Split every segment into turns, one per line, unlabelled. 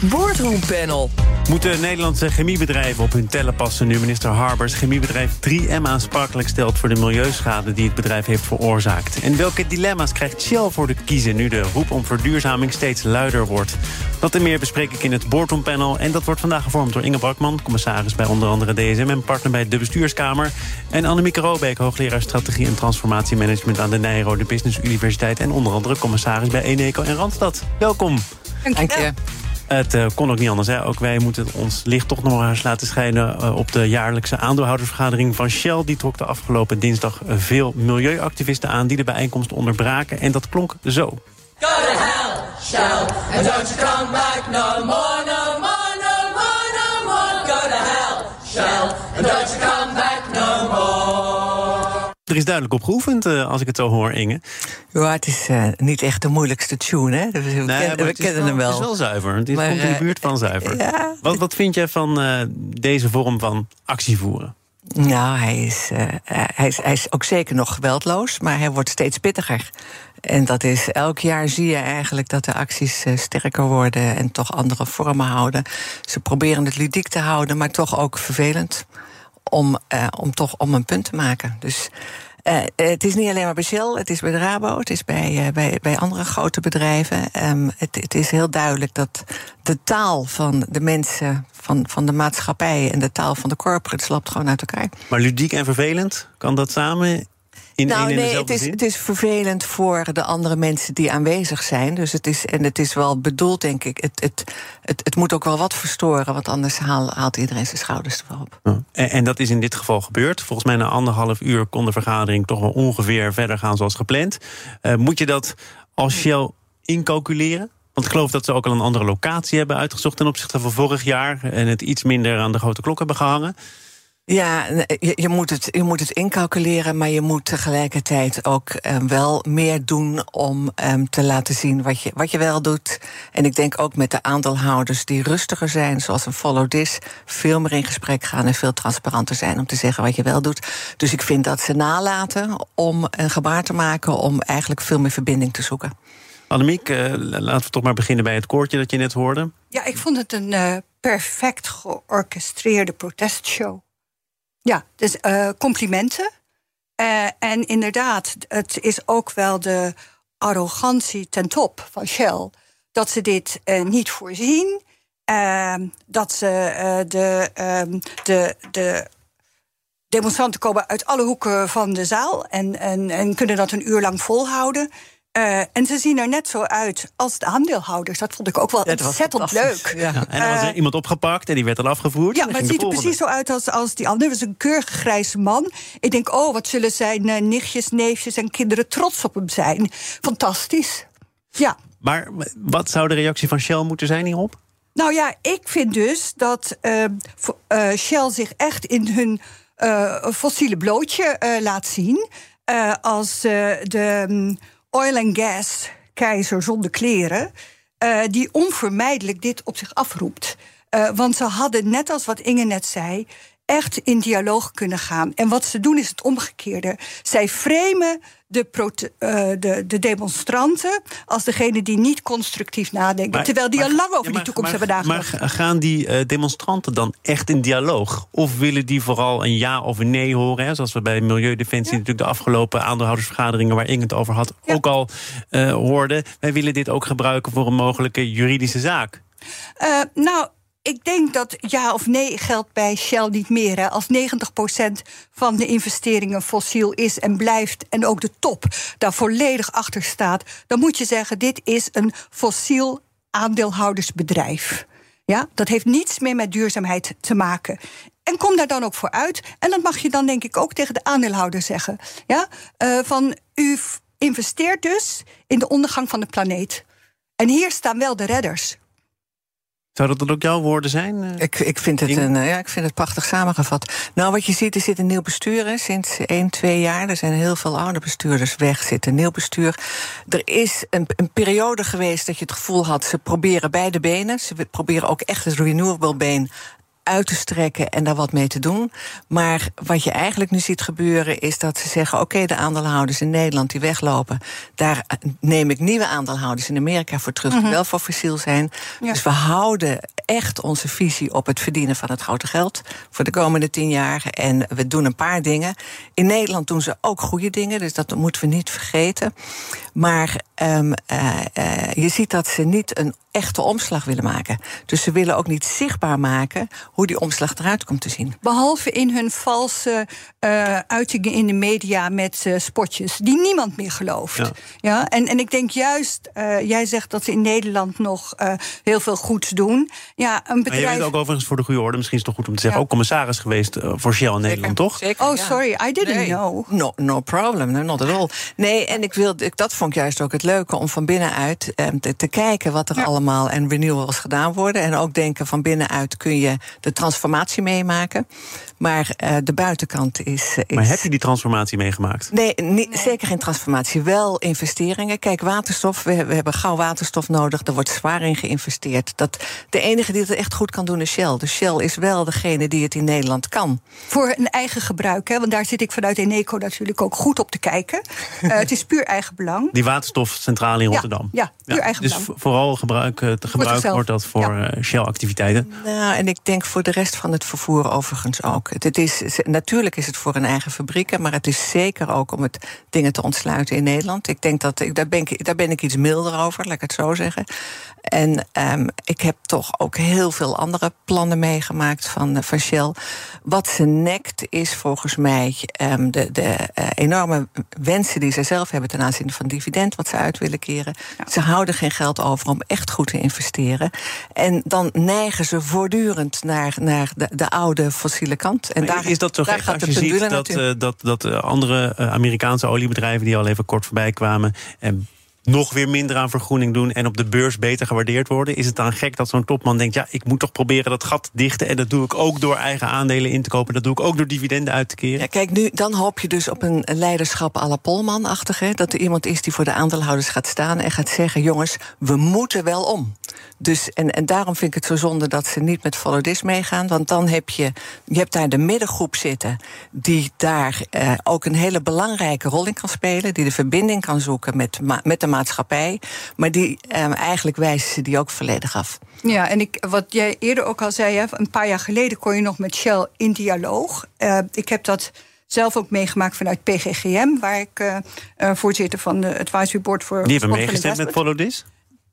Boardroompanel.
Moeten Nederlandse chemiebedrijven op hun tellen passen nu minister Harbers chemiebedrijf 3M aansprakelijk stelt voor de milieuschade die het bedrijf heeft veroorzaakt? En welke dilemma's krijgt Shell voor de kiezen nu de roep om verduurzaming steeds luider wordt? Dat en meer bespreek ik in het Boardroompanel en dat wordt vandaag gevormd door Inge Brakman, commissaris bij onder andere DSM en partner bij de bestuurskamer. En Annemieke Robeek, hoogleraar strategie en transformatiemanagement aan de Nijrode Business Universiteit en onder andere commissaris bij Eneco en Randstad. Welkom.
Dank je.
Het uh, kon ook niet anders. Hè. Ook wij moeten ons licht toch nog eens laten schijnen... Uh, op de jaarlijkse aandeelhoudersvergadering van Shell. Die trok de afgelopen dinsdag veel milieuactivisten aan... die de bijeenkomst onderbraken. En dat klonk zo.
Go to hell, Shell, and don't you come back no more, no
duidelijk op geoefend, uh, als ik het zo hoor, Inge.
Ja, het is uh, niet echt de moeilijkste tune, hè? We,
nee,
ken, we kennen
wel,
hem wel.
Het is wel zuiver. Het maar, komt in de buurt van zuiver.
Ja.
Wat, wat vind jij van uh, deze vorm van actie voeren?
Nou, hij is, hij, is, hij is ook zeker nog geweldloos, maar hij wordt steeds pittiger. En dat is elk jaar zie je eigenlijk dat de acties sterker worden en toch andere vormen houden. Ze proberen het ludiek te houden, maar toch ook vervelend om, uh, om toch om een punt te maken. Dus uh, het is niet alleen maar bij Shell, het is bij Rabo, het is bij, uh, bij, bij andere grote bedrijven. Um, het, het, is heel duidelijk dat de taal van de mensen, van, van de maatschappij en de taal van de corporates loopt gewoon uit elkaar.
Maar ludiek en vervelend, kan dat samen? In
nou,
nee,
het is, het is vervelend voor de andere mensen die aanwezig zijn. Dus het is, en het is wel bedoeld, denk ik. Het, het, het, het moet ook wel wat verstoren, want anders haal, haalt iedereen zijn schouders erop.
Ja. En, en, dat is in dit geval gebeurd. Volgens mij na anderhalf uur kon de vergadering toch wel ongeveer verder gaan zoals gepland. Uh, moet je dat als Shell incalculeren? Want ik geloof dat ze ook al een andere locatie hebben uitgezocht ten opzichte van vorig jaar. En het iets minder aan de grote klok hebben gehangen.
Ja, je, je, moet het, je moet het incalculeren, maar je moet tegelijkertijd ook um, wel meer doen om um, te laten zien wat je, wat je wel doet. En ik denk ook met de aandeelhouders die rustiger zijn, zoals een Follow This, veel meer in gesprek gaan en veel transparanter zijn om te zeggen wat je wel doet. Dus ik vind dat ze nalaten om een gebaar te maken om eigenlijk veel meer verbinding te zoeken.
Annemiek, uh, laten we toch maar beginnen bij het koortje dat je net hoorde.
Ja, ik vond het een uh, perfect georchestreerde protestshow. Ja, dus uh, complimenten. Uh, en inderdaad, het is ook wel de arrogantie ten top van Shell. Dat ze dit uh, niet voorzien. dat ze de, de, de demonstranten komen uit alle hoeken van de zaal. En, en, en kunnen dat een uur lang volhouden. Uh, en ze zien er net zo uit als de aandeelhouders. Dat vond ik ook wel ja, ontzettend leuk.
Ja. En er was er uh, iemand opgepakt en die werd dan afgevoerd.
Ja, maar het ziet er precies zo uit als, als die andere. Het was een keurige grijze man. Ik denk, oh, wat zullen zijn uh, nichtjes, neefjes en kinderen trots op hem zijn. Fantastisch. Ja.
Maar wat zou de reactie van Shell moeten zijn hierop?
Nou ja, ik vind dus dat Shell zich echt in hun fossiele blootje laat zien. als de... Um, oil and gas keizer zonder kleren, uh, die onvermijdelijk dit op zich afroept. Uh, want ze hadden, net als wat Inge net zei, echt in dialoog kunnen gaan. En wat ze doen is het omgekeerde. Zij framen de, uh, de, de, demonstranten als degene die niet constructief nadenken. Maar, terwijl die maar, al lang over ja, maar, die toekomst hebben nagedacht.
Maar gaan die uh, demonstranten dan echt in dialoog? Of willen die vooral een ja of een nee horen? Hè? Zoals we bij Milieudefensie ja. natuurlijk de afgelopen aandeelhoudersvergaderingen... waar Inge het over had, ja. ook al uh, hoorden. Wij willen dit ook gebruiken voor een mogelijke juridische zaak.
nou, ik denk dat ja of nee geldt bij Shell niet meer. Als 90% van de investeringen fossiel is en blijft... en ook de top daar volledig achter staat... dan moet je zeggen, dit is een fossiel aandeelhoudersbedrijf. Ja, dat heeft niets meer met duurzaamheid te maken. En kom daar dan ook voor uit. En dat mag je dan denk ik ook tegen de aandeelhouder zeggen. Ja? Uh, van u investeert dus in de ondergang van de planeet. En hier staan wel de redders.
Zou dat dan ook jouw woorden zijn? Uh,
ik, ik, vind het een, ja, ik vind het prachtig samengevat. Nou, wat je ziet, er zit een nieuw bestuur hè, sinds 1, 2 jaar. Er zijn heel veel oude bestuurders weg, zit een nieuw bestuur. Er is een, een, periode geweest dat je het gevoel had... ze proberen beide benen. Ze proberen ook echt het renewable been uit te strekken en daar wat mee te doen. Maar wat je eigenlijk nu ziet gebeuren is dat ze zeggen: oké, de aandeelhouders in Nederland die weglopen, daar neem ik nieuwe aandeelhouders in Amerika voor terug, die wel voor fossiel zijn.
Ja.
Dus we houden echt onze visie op het verdienen van het grote geld voor de komende tien jaar. En we doen een paar dingen. In Nederland doen ze ook goede dingen, dus dat moeten we niet vergeten. Maar ehm, eh, eh, je ziet dat ze niet een echte omslag willen maken. Dus ze willen ook niet zichtbaar maken hoe die omslag eruit komt te zien.
Behalve in hun valse eh, uitingen in de media met eh, spotjes, die niemand meer gelooft.
Ja.
Ja. en, en ik denk juist, eh, jij zegt dat ze in Nederland nog eh, heel veel goeds doen. Ja, een
Maar je
bedrijf.
bent ook overigens voor de goede orde, misschien is het toch goed om te zeggen,
Ja.
ook commissaris geweest eh, voor Shell in Nederland, toch?
Zeker,
Oh,
ja.
sorry, I didn't
Nee.
know.
No, no problem, no, not at all. Nee, en ik wil, ik, dat vond ik juist ook het leuke om van binnenuit eh, te, te kijken wat er
Ja.
allemaal en renewals gedaan worden. En ook denken van binnenuit kun je de transformatie meemaken. Maar eh, de buitenkant is, is.
Maar heb je die transformatie meegemaakt?
Nee, zeker geen transformatie. Wel investeringen. Kijk, waterstof, we, we hebben gauw waterstof nodig. Er wordt zwaar in geïnvesteerd. Dat, de enige die het echt goed kan doen is Shell. Dus Shell is wel degene die het in Nederland kan.
Voor een eigen gebruik, hè, want daar zit ik vanuit Eneco natuurlijk ook goed op te kijken. Eh, het is puur eigen belang.
Die waterstofcentrale in Rotterdam.
ja, puur eigen
Dus
belang.
v- vooral gebruik, eh, te gebruikt
zichzelf.
wordt dat voor
Ja.
eh, Shell-activiteiten.
Nou, en ik denk voor de rest van het vervoer overigens ook. Het, het is, natuurlijk is het voor een eigen fabrieken, maar het is zeker ook om het dingen te ontsluiten in Nederland. Ik denk dat ik, daar, ben ik, daar ben ik iets milder over, laat ik het zo zeggen. En ehm, ik heb toch ook heel veel andere plannen meegemaakt van, eh, van Shell. Wat ze nekt is volgens mij ehm, de, de eh, enorme wensen die ze zelf hebben ten aanzien van dividend, wat ze uit willen keren. Ze houden geen geld over om echt goed te investeren. En dan neigen ze voortdurend naar, naar de, de oude fossiele kant. En
Maar
daar,
is dat gek
gaat
als je ziet dat, eh, dat, dat eh, andere Amerikaanse oliebedrijven... die al even kort voorbij kwamen... en nog weer minder aan vergroening doen... en op de beurs beter gewaardeerd worden? Is het dan gek dat zo'n topman denkt... ja, ik moet toch proberen dat gat te dichten... en dat doe ik ook door eigen aandelen in te kopen... dat doe ik ook door dividenden uit te keren?
Ja, kijk, nu, dan hoop je dus op een leiderschap à la Polman-achtig. hè, Dat er iemand is die voor de aandeelhouders gaat staan en gaat zeggen: jongens, we moeten wel om. Dus, en, en daarom vind ik het zo zonde dat ze niet met Follow This meegaan. Want dan heb je, je hebt daar de middengroep zitten, die daar eh, ook een hele belangrijke rol in kan spelen. Die de verbinding kan zoeken met, ma- met de maatschappij. Maar die eh, eigenlijk wijzen ze die ook volledig af.
Ja, en ik, wat jij eerder ook al zei, hè, een paar jaar geleden kon je nog met Shell in dialoog. Eh, ik heb dat zelf ook meegemaakt vanuit PGGM, waar ik eh, voorzitter van de advisory board voor.
Die hebben meegestemd met
Investment.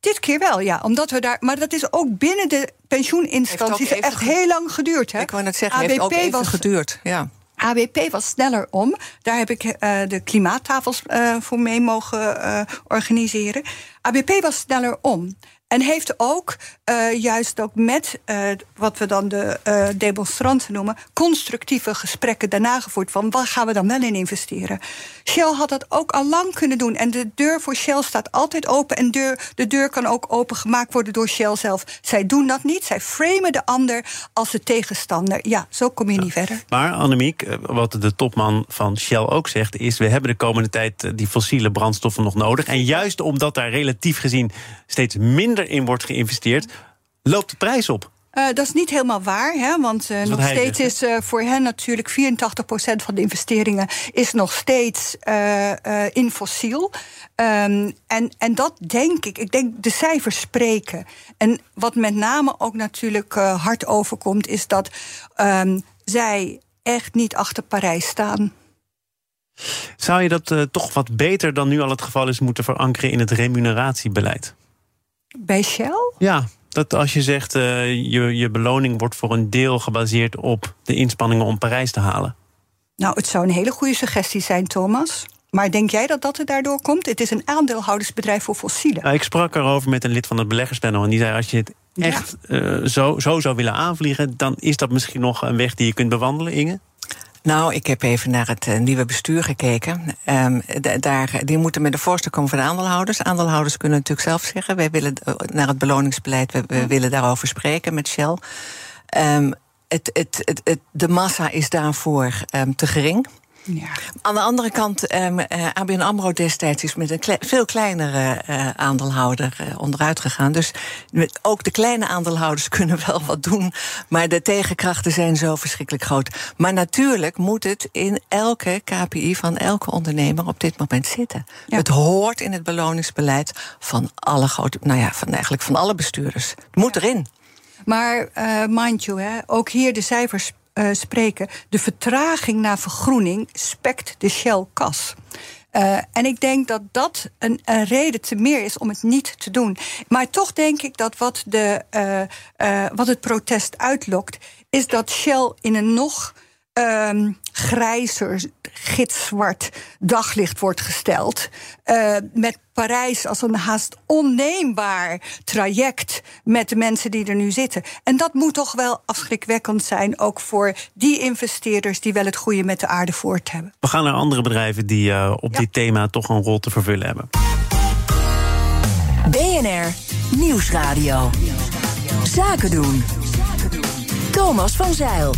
Dit keer wel, ja, omdat we daar. Maar dat is ook binnen de pensioeninstanties
Heeft
echt heel lang geduurd. Hè?
Ik wou net zeggen, heeft ook even
was,
geduurd. Ja.
ABP was sneller om. Daar heb ik eh, de klimaattafels eh, voor mee mogen eh, organiseren. ABP was sneller om. En heeft ook eh, juist ook met eh, wat we dan de eh, demonstranten noemen, constructieve gesprekken daarna gevoerd van waar gaan we dan wel in investeren. Shell had dat ook al lang kunnen doen. En de deur voor Shell staat altijd open. En deur, de deur kan ook opengemaakt worden door Shell zelf. Zij doen dat niet. Zij framen de ander als de tegenstander. Ja, zo kom je niet verder.
Maar Annemiek, wat de topman van Shell ook zegt... is we hebben de komende tijd die fossiele brandstoffen nog nodig. En juist omdat daar relatief gezien steeds minder in wordt geïnvesteerd... loopt de prijs op.
Eh, dat is niet helemaal waar, hè, want eh, nog steeds
zegt,
is eh, voor hen natuurlijk 84% van de investeringen is nog steeds in fossiel. Ehm, en, en dat denk ik, ik denk de cijfers spreken. En wat met name ook natuurlijk hard overkomt, is dat ehm, zij echt niet achter Parijs staan.
Zou je dat toch wat beter dan nu al het geval is... moeten verankeren in het remuneratiebeleid?
Bij Shell?
Ja, dat als je zegt eh, je, je beloning wordt voor een deel gebaseerd op de inspanningen om Parijs te halen.
Nou, het zou een hele goede suggestie zijn, Thomas. Maar denk jij dat dat er daardoor komt? Het is een aandeelhoudersbedrijf voor fossielen.
Nou, ik sprak erover met een lid van het beleggerspanel en die zei als je het
Ja.
echt eh, zo, zo zou willen aanvliegen, dan is dat misschien nog een weg die je kunt bewandelen, Inge.
Nou, ik heb even naar het eh, nieuwe bestuur gekeken. Ehm, daar, die moeten met een voorstel komen van de aandeelhouders. Aandeelhouders kunnen natuurlijk zelf zeggen... wij willen eh, naar het beloningsbeleid, we, we willen daarover spreken met Shell. Ehm, het, het, het, het- de massa is daarvoor ehm, te gering.
Ja.
Aan de andere kant, ehm, eh, ABN AMRO destijds is met een kle- veel kleinere eh, aandeelhouder eh, onderuit gegaan. Dus met, ook de kleine aandeelhouders kunnen wel wat doen. Maar de tegenkrachten zijn zo verschrikkelijk groot. Maar natuurlijk moet het in elke KPI van elke ondernemer op dit moment zitten.
Ja.
Het hoort in het beloningsbeleid van alle grote, nou ja, van eigenlijk van alle bestuurders. Het moet erin.
Maar eh, mind you, hè, ook hier de cijfers eh, spreken. De vertraging naar vergroening spekt de Shell-kas. Eh, en ik denk dat dat een, een reden te meer is om het niet te doen. Maar toch denk ik dat wat, de, eh, wat het protest uitlokt, is dat Shell in een nog ehm, grijzer, gitzwart daglicht wordt gesteld. Eh, met Parijs als een haast onneembaar traject met de mensen die er nu zitten. En dat moet toch wel afschrikwekkend zijn, ook voor die investeerders die wel het goede met de aarde voort hebben.
We gaan naar andere bedrijven die eh, op
Ja.
dit thema toch een rol te vervullen hebben.
BNR Nieuwsradio. Zaken doen. Thomas van Zeil.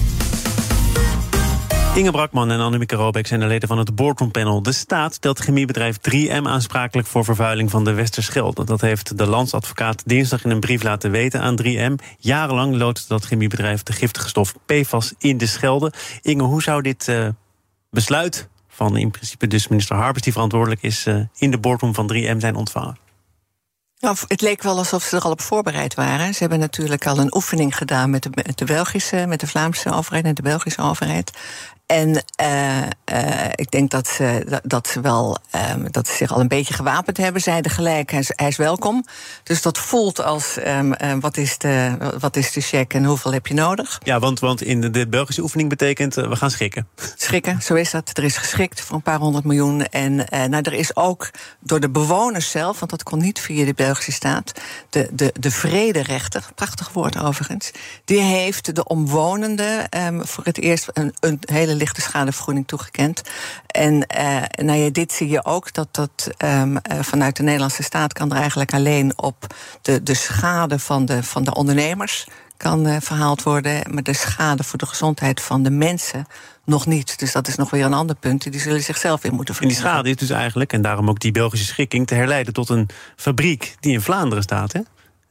Inge Brakman en Annemieke Robeek zijn de leden van het boardroom panel. De staat stelt chemiebedrijf 3M aansprakelijk voor vervuiling van de Westerschelde. Dat heeft de landsadvocaat dinsdag in een brief laten weten aan 3M. Jarenlang loodste dat chemiebedrijf de giftige stof PFAS in de Schelde. Inge, hoe zou dit eh, besluit van in principe dus minister Harbers... die verantwoordelijk is eh, in de boardroom van 3M zijn ontvangen?
Nou, het leek wel alsof ze er al op voorbereid waren. Ze hebben natuurlijk al een oefening gedaan met de, met de Belgische, met de Vlaamse overheid en de Belgische overheid. En eh, eh, ik denk dat ze, dat, dat ze wel ehm, dat ze zich al een beetje gewapend hebben. Zeiden gelijk, hij is, hij is welkom. Dus dat voelt als ehm, eh, wat, is de, wat is de check en hoeveel heb je nodig?
Ja, want, want in de, Belgische oefening betekent we gaan schrikken.
Schrikken, zo is dat. Er is geschikt voor een paar honderd miljoen. En nou, er is ook door de bewoners zelf, want dat kon niet via de Belgische staat, de, de, de vrederechter, prachtig woord overigens, die heeft de omwonenden ehm, voor het eerst een, een hele lichte schadevergoeding toegekend. En eh, nou ja, dit zie je ook, dat dat ehm, eh, vanuit de Nederlandse staat kan er eigenlijk alleen op de, de schade van de, van de ondernemers kan eh, verhaald worden, maar de schade voor de gezondheid van de mensen nog niet. Dus dat is nog weer een ander punt. Die zullen zichzelf weer moeten
En die schade is dus eigenlijk, en daarom ook die Belgische schikking... te herleiden tot een fabriek die in Vlaanderen staat, hè?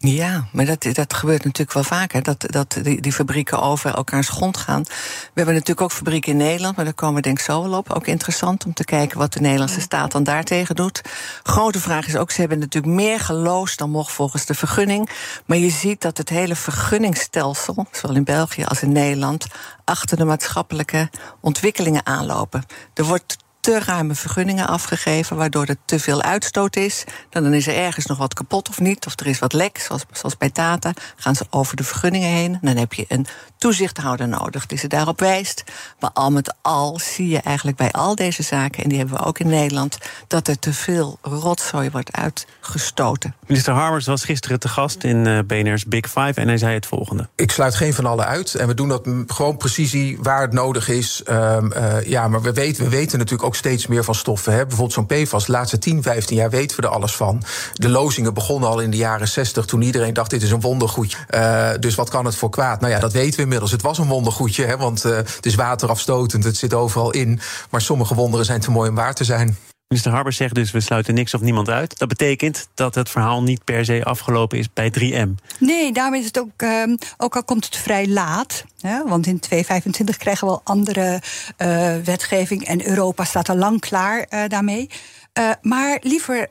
Ja, maar dat, dat gebeurt natuurlijk wel vaker. Dat, dat die, die fabrieken over elkaars grond gaan. We hebben natuurlijk ook fabrieken in Nederland, maar daar komen we denk ik zo wel op. Ook interessant om te kijken wat de Nederlandse staat dan daartegen doet. Grote vraag is ook, ze hebben natuurlijk meer geloosd dan mocht volgens de vergunning. Maar je ziet dat het hele vergunningsstelsel, zowel in België als in Nederland, achter de maatschappelijke ontwikkelingen aanlopen. Er wordt te ruime vergunningen afgegeven, waardoor er te veel uitstoot is. Dan is er ergens nog wat kapot of niet, of er is wat lek, zoals, zoals bij Tata. Gaan ze over de vergunningen heen. Dan heb je een toezichthouder nodig die ze daarop wijst. Maar al met al zie je eigenlijk bij al deze zaken, en die hebben we ook in Nederland, dat er te veel rotzooi wordt uitgestoten.
Minister Harbers was gisteren te gast in eh, BNR's Big Five en hij zei het volgende.
Ik sluit geen van allen uit. En we doen dat gewoon precisie waar het nodig is. Ehm, eh, ja, maar we weten, we weten natuurlijk ook steeds meer van stoffen. Hè. Bijvoorbeeld zo'n PFAS. De laatste 10, 15 jaar weten we er alles van. De lozingen begonnen al in de jaren 60... toen iedereen dacht, dit is een wondergoedje. Eh, dus wat kan het voor kwaad? Nou ja, dat weten we inmiddels. Het was een wondergoedje, hè, want eh, het is waterafstotend. Het zit overal in. Maar sommige wonderen zijn te mooi om waar te zijn.
Minister Harbers zegt dus, we sluiten niks of niemand uit. Dat betekent dat het verhaal niet per se afgelopen is bij 3M.
Nee, daarom is het ook, ehm, ook al komt het vrij laat. Hè, want in 2025 krijgen we al andere eh, wetgeving. En Europa staat al lang klaar eh, daarmee. Eh, maar liever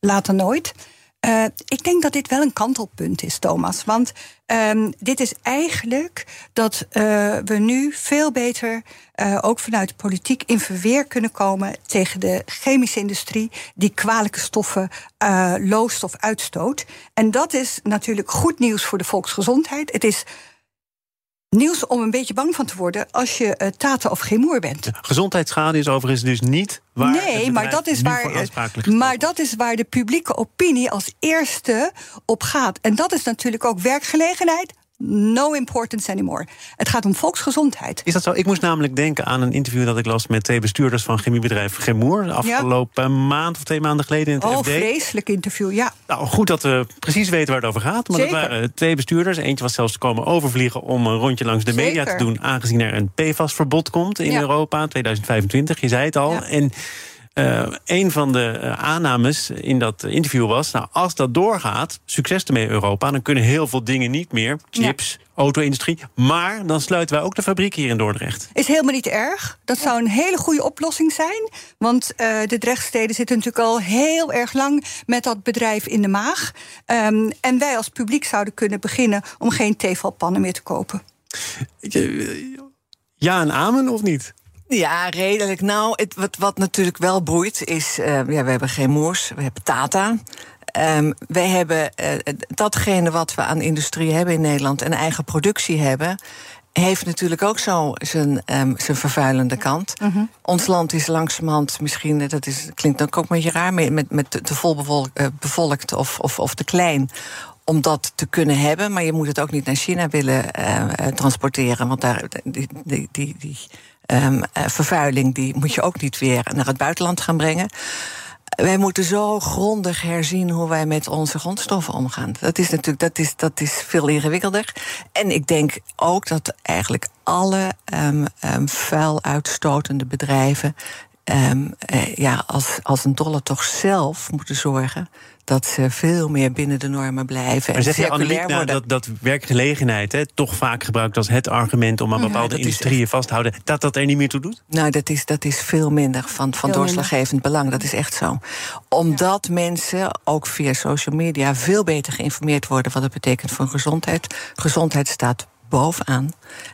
later nooit. Eh, ik denk dat dit wel een kantelpunt is, Thomas. Want ehm, dit is eigenlijk dat eh, we nu veel beter, eh, ook vanuit de politiek, in verweer kunnen komen tegen de chemische industrie die kwalijke stoffen loost of uitstoot. En dat is natuurlijk goed nieuws voor de volksgezondheid. Het is nieuws om een beetje bang van te worden als je eh, Tata of Gemoer bent.
Gezondheidsschade is overigens dus niet waar.
Nee, maar dat, is waar,
aansprakelijk
maar dat is waar de publieke opinie als eerste op gaat. En dat is natuurlijk ook werkgelegenheid, no importance anymore. Het gaat om volksgezondheid.
Is dat zo? Ik moest namelijk denken aan een interview dat ik las met twee bestuurders van chemiebedrijf Gemoer. afgelopen maand of twee maanden geleden in het
Oh,
FD.
vreselijk interview, ja.
Nou, goed dat we precies weten waar het over gaat. Maar
Zeker.
dat waren twee bestuurders. Eentje was zelfs komen overvliegen om een rondje langs de media
Zeker.
te doen. Aangezien er een PFAS-verbod komt in
Ja.
Europa, 2025. Je zei het al.
Ja.
En eh, een van de eh, aannames in dat interview was... nou, als dat doorgaat, succes ermee Europa... dan kunnen heel veel dingen niet meer. Chips, auto-industrie. Maar dan sluiten wij ook de fabriek hier in Dordrecht.
Is helemaal niet erg. Dat zou een hele goede oplossing zijn. Want eh, de Drechtsteden zitten natuurlijk al heel erg lang met dat bedrijf in de maag. Ehm, en wij als publiek zouden kunnen beginnen om geen tevalpannen meer te kopen.
Ja en amen of niet?
Ja, redelijk. Nou, het, wat, wat natuurlijk wel boeit is... eh, ja, we hebben geen moers, we hebben Tata. Ehm wij hebben eh, datgene wat we aan industrie hebben in Nederland... en eigen productie hebben... heeft natuurlijk ook zo zijn, ehm, zijn vervuilende kant. Ons land is langzamerhand misschien... eh, dat is, klinkt ook een beetje raar... met, met, met te, vol bevolkt, bevolkt of, of, of te klein om dat te kunnen hebben. Maar je moet het ook niet naar China willen eh, eh, transporteren. Want daar, die, die, die, die ehm, eh, vervuiling die moet je ook niet weer naar het buitenland gaan brengen. Wij moeten zo grondig herzien hoe wij met onze grondstoffen omgaan. Dat is natuurlijk dat is, dat is veel ingewikkelder. En ik denk ook dat eigenlijk alle ehm ehm, vuil uitstotende bedrijven ja, als, als een dolle toch zelf moeten zorgen dat ze veel meer binnen de normen blijven.
Maar
en
zeg je, Annemiek, nou, dat, dat werkgelegenheid hè, toch vaak gebruikt als het argument om aan
Ja,
bepaalde
is
industrieën vast te houden, dat dat er niet meer toe doet?
Nou, dat is, dat is veel minder van, van
Veel
doorslaggevend belang. Dat is echt zo. Omdat mensen ook via social media veel beter geïnformeerd worden wat het betekent voor gezondheid. Gezondheid staat bovenaan.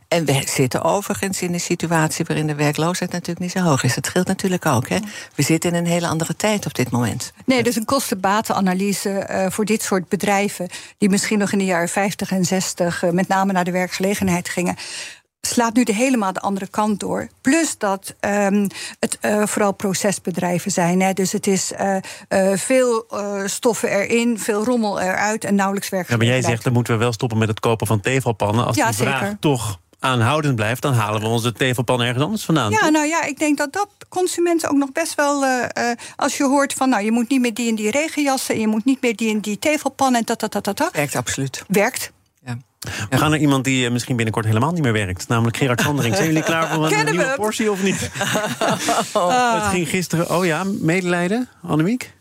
En we zitten overigens in een situatie waarin de werkloosheid natuurlijk niet zo hoog is. Dat scheelt natuurlijk ook. Hè? We zitten in een hele andere tijd op dit moment.
Nee, dus een kosten-batenanalyse eh, voor dit soort bedrijven... die misschien nog in de jaren 50 en 60 eh, met name naar de werkgelegenheid gingen... slaat nu de helemaal de andere kant door. Plus dat ehm, het eh, vooral procesbedrijven zijn. Hè. Dus het is eh, eh, veel eh, stoffen erin, veel rommel eruit... en nauwelijks
Ja, maar jij zegt, dan moeten we wel stoppen met het kopen van tevelpannen. Als
Ja,
die vraag
zeker.
toch aanhoudend blijft, dan halen we onze tevelpannen ergens anders vandaan.
Ja,
toch?
nou ja, ik denk dat dat consumenten ook nog best wel... eh, eh, als je hoort van, nou, je moet niet meer die en die regenjassen... en je moet niet meer die en die tevelpannen en dat, dat, dat, dat, dat.
Werkt absoluut.
Werkt.
Ja.
We gaan naar iemand die eh, misschien binnenkort helemaal niet meer werkt. Namelijk Gerard Sandering. Zijn jullie klaar voor een nieuwe portie of niet?
Ah.
Het ging gisteren... Oh ja, medelijden, Annemiek?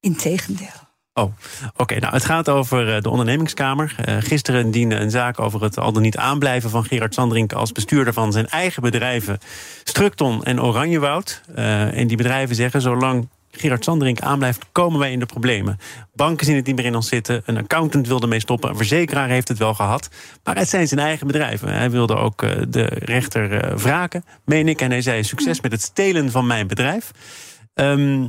Integendeel.
Oh, oké. nou, het gaat over eh, de ondernemingskamer. Eh, gisteren diende een zaak over het al dan niet aanblijven van Gerard Sandring als bestuurder van zijn eigen bedrijven Structon en Oranjewoud. Eh, en die bedrijven zeggen: zolang Gerard Sandring aanblijft, komen wij in de problemen. Banken zien het niet meer in ons zitten. Een accountant wilde mee stoppen. Een verzekeraar heeft het wel gehad. Maar het zijn zijn eigen bedrijven. Hij wilde ook eh, de rechter eh, wraken, meen ik. En hij zei: succes met het stelen van mijn bedrijf. Ehm,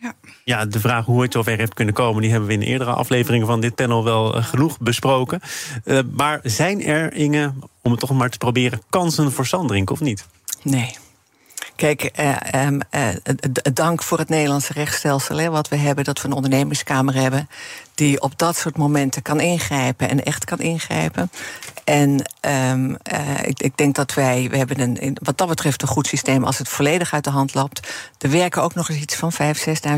Ja.
ja, de vraag hoe het zover heeft kunnen komen, die hebben we in eerdere afleveringen van dit panel wel eh, genoeg besproken. Eh, maar zijn er, Inge, om het toch maar te proberen, kansen voor Sandring of niet?
Nee. Kijk, eh, ehm, eh, dank voor het Nederlandse rechtsstelsel, hè, wat we hebben, dat we een ondernemingskamer hebben die op dat soort momenten kan ingrijpen en echt kan ingrijpen. En ehm, eh, ik, ik denk dat wij, we hebben een, wat dat betreft een goed systeem als het volledig uit de hand loopt. Er werken ook nog eens iets van 5.000,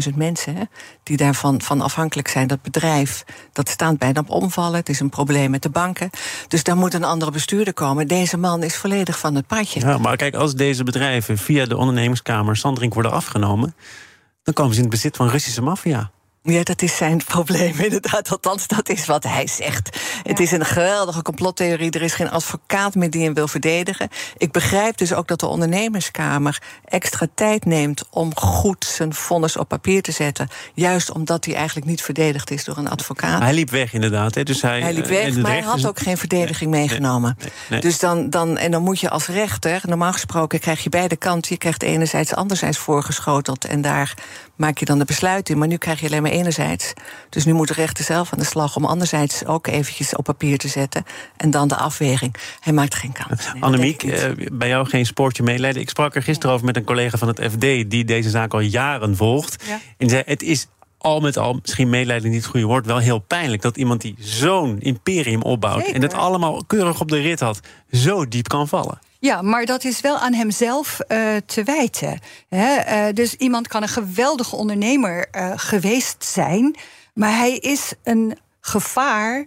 6.000 mensen die daarvan van afhankelijk zijn. Dat bedrijf, dat staat bijna op omvallen. Het is een probleem met de banken. Dus daar moet een andere bestuurder komen. Deze man is volledig van het padje.
Ja, maar kijk, als deze bedrijven via de ondernemingskamer Sandring worden afgenomen, dan komen ze in het bezit van Russische maffia.
Ja, dat is zijn probleem inderdaad. Althans, dat is wat hij zegt. Het is een geweldige complottheorie. Er is geen advocaat meer die hem wil verdedigen. Ik begrijp dus ook dat de ondernemerskamer extra tijd neemt... om goed zijn vonnis op papier te zetten. Juist omdat hij eigenlijk niet verdedigd is door een advocaat.
Hij liep weg inderdaad. Hè, dus hij,
Hij liep
eh,
weg,
en de
maar hij had ook geen verdediging
Nee, nee,
meegenomen.
nee, nee.
Dus dan, dan, en dan moet je als rechter, normaal gesproken krijg je beide kanten. Je krijgt enerzijds, anderzijds voorgeschoteld. En daar maak je dan de besluit in. Maar nu krijg je alleen maar enerzijds. Dus nu moet de rechter zelf aan de slag om anderzijds ook eventjes op papier te zetten. En dan de afweging. Hij maakt geen kans. Nee, dat
Annemiek, eh, bij jou geen spoortje meeleiden. Ik sprak er gisteren over met een collega van het FD... die deze zaak al jaren volgt.
Ja.
En zei, het is al met al, misschien medelijden niet het goede woord, wel heel pijnlijk dat iemand die zo'n imperium opbouwt
Zeker.
en het allemaal keurig op de rit had, zo diep kan vallen.
Ja, maar dat is wel aan hemzelf eh, te wijten. Hè? Eh, dus iemand kan een geweldige ondernemer eh, geweest zijn, maar hij is een gevaar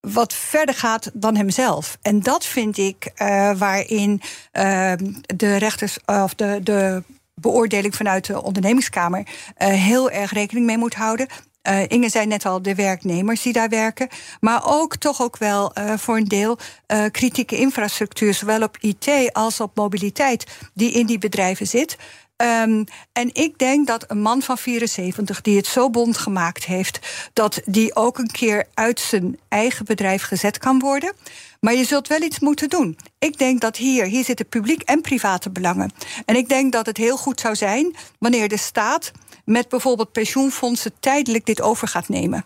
wat verder gaat dan hemzelf. En dat vind ik waarin eh, de rechters of de, de beoordeling vanuit de ondernemingskamer heel erg rekening mee moet houden. Eh, Inge zei net al de werknemers die daar werken. Maar ook toch ook wel eh, voor een deel eh, kritieke infrastructuur, zowel op IT als op mobiliteit, die in die bedrijven zit. Ehm, en ik denk dat een man van 74 die het zo bond gemaakt heeft, dat die ook een keer uit zijn eigen bedrijf gezet kan worden. Maar je zult wel iets moeten doen. Ik denk dat hier, hier zitten publiek en private belangen. En ik denk dat het heel goed zou zijn wanneer de staat met bijvoorbeeld pensioenfondsen tijdelijk dit over gaat nemen.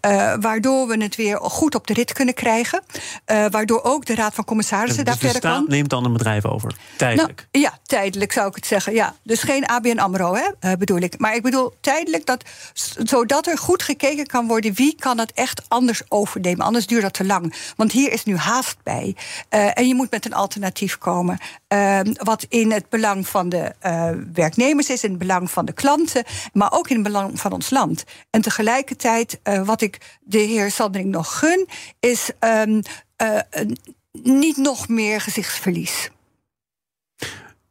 Eh, waardoor we het weer goed op de rit kunnen krijgen. Eh, waardoor ook de Raad van Commissarissen daar
dus de
verder
staat
kan.
neemt dan een bedrijf over, tijdelijk.
Nou, ja, tijdelijk zou ik het zeggen. Ja. Dus geen ABN AMRO, hè, eh, bedoel ik. Maar ik bedoel tijdelijk, dat, zodat er goed gekeken kan worden... wie kan het echt anders overnemen. Anders duurt dat te lang. Want hier is nu haast bij. En je moet met een alternatief komen. Eh, wat in het belang van de eh, werknemers is... in het belang van de klanten... maar ook in het belang van ons land. En tegelijkertijd, eh, wat ik de heer Sandring nog gun... is ehm, eh, niet nog meer gezichtsverlies.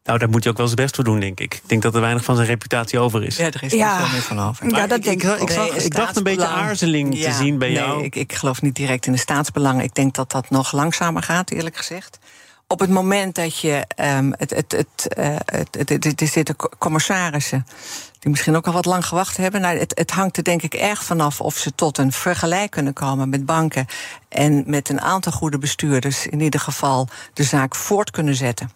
Nou, daar moet hij ook wel zijn best voor doen, denk ik. Ik denk dat er weinig van zijn reputatie over is.
Ja, er is
Ja.
niet veel meer van over.
Ja, dat denk ik
ik, zag-
Nee,
ik dacht een beetje aarzeling te zien bij
nee,
jou.
Ik, ik geloof niet direct in de staatsbelangen. Ik denk dat dat nog langzamer gaat, eerlijk gezegd. Op het moment dat je. ehm, het, het, het, het, het, het- commissarissen. die misschien ook al wat lang gewacht hebben. Nou, het, het hangt er denk ik erg vanaf of ze tot een vergelijk kunnen komen met banken. en met een aantal goede bestuurders in ieder geval de zaak voort kunnen zetten.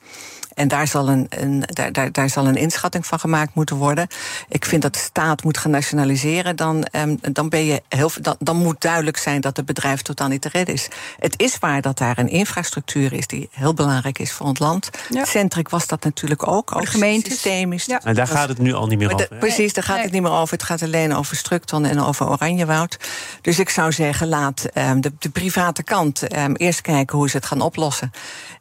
En daar zal, een, een, daar, daar, daar zal een inschatting van gemaakt moeten worden. Ik vind dat de staat moet gaan nationaliseren. Dan, ehm, dan, ben je heel, dan, dan moet duidelijk zijn dat het bedrijf totaal niet te redden is. Het is waar dat daar een infrastructuur is die heel belangrijk is voor ons land.
Ja.
Centric was dat natuurlijk ook. Ook
de gemeentes.
systemisch.
Ja.
En daar gaat het nu al niet meer
de-
over.
precies, daar gaat
Nee.
het niet meer over. Het gaat alleen over Structon en over Oranjewoud. Dus ik zou zeggen, laat ehm, de, de private kant ehm, eerst kijken hoe ze het gaan oplossen.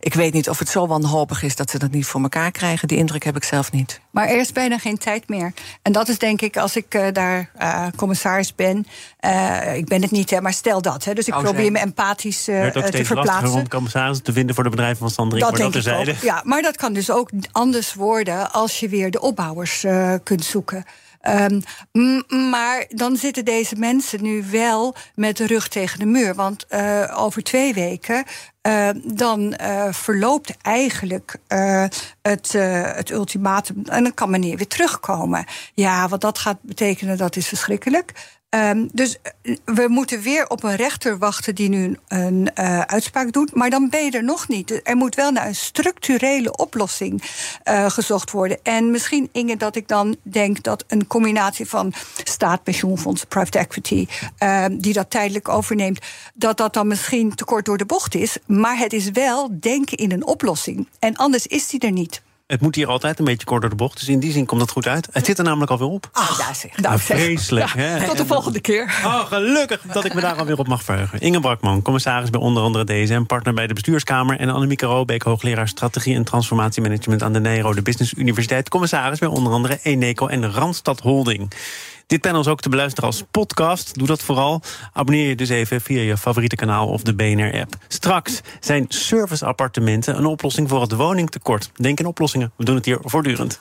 Ik weet niet of het zo wanhopig is dat ze dat niet voor elkaar krijgen. Die indruk heb ik zelf niet.
Maar er is bijna geen tijd meer. En dat is denk ik, als ik eh, daar eh, commissaris ben. eh, ik ben het niet, hè, maar stel dat. Hè, dus ik
Zou
probeer me empathisch
Het
te
steeds lastiger
verplaatsen.
om commissarissen te vinden voor de bedrijven van Sandring.
Dat
maar
denk
dat
ik ook. Ja, maar dat kan dus ook anders worden als je weer de opbouwers eh, kunt zoeken. Ehm, maar dan zitten deze mensen nu wel met de rug tegen de muur. Want eh, over twee weken. eh, dan eh, verloopt eigenlijk het, het ultimatum. En dan kan meneer weer terugkomen. Ja, wat dat gaat betekenen, dat is verschrikkelijk. Ehm, dus eh, we moeten weer op een rechter wachten die nu een, eh, uitspraak doet. Maar dan ben je er nog niet. Er moet wel naar een structurele oplossing eh, gezocht worden. En misschien, Inge, dat ik dan denk dat een combinatie van staat, pensioenfonds, private equity, ehm, die dat tijdelijk overneemt, dat dat dan misschien te kort door de bocht is. Maar het is wel denken in een oplossing. En anders is die er niet.
Het moet hier altijd een beetje kort door de bocht. Dus in die zin komt het goed uit. Het zit er namelijk alweer op.
Ah, ja, zeg.
Nou,
vreselijk,
Ja,
hè?
Tot de
En-
volgende keer.
Oh, gelukkig dat ik me daar alweer op mag verheugen. Inge Brakman, commissaris bij onder andere DSM, partner bij de bestuurskamer. En Annemieke Robeek, hoogleraar strategie en transformatiemanagement aan de Nijrode Business Universiteit. Commissaris bij onder andere Eneco en Randstad Holding. Dit panel is ook te beluisteren als podcast. Doe dat vooral. Abonneer je dus even via je favoriete kanaal of de BNR-app. Straks zijn serviceappartementen een oplossing voor het woningtekort. Denk in oplossingen. We doen het hier voortdurend.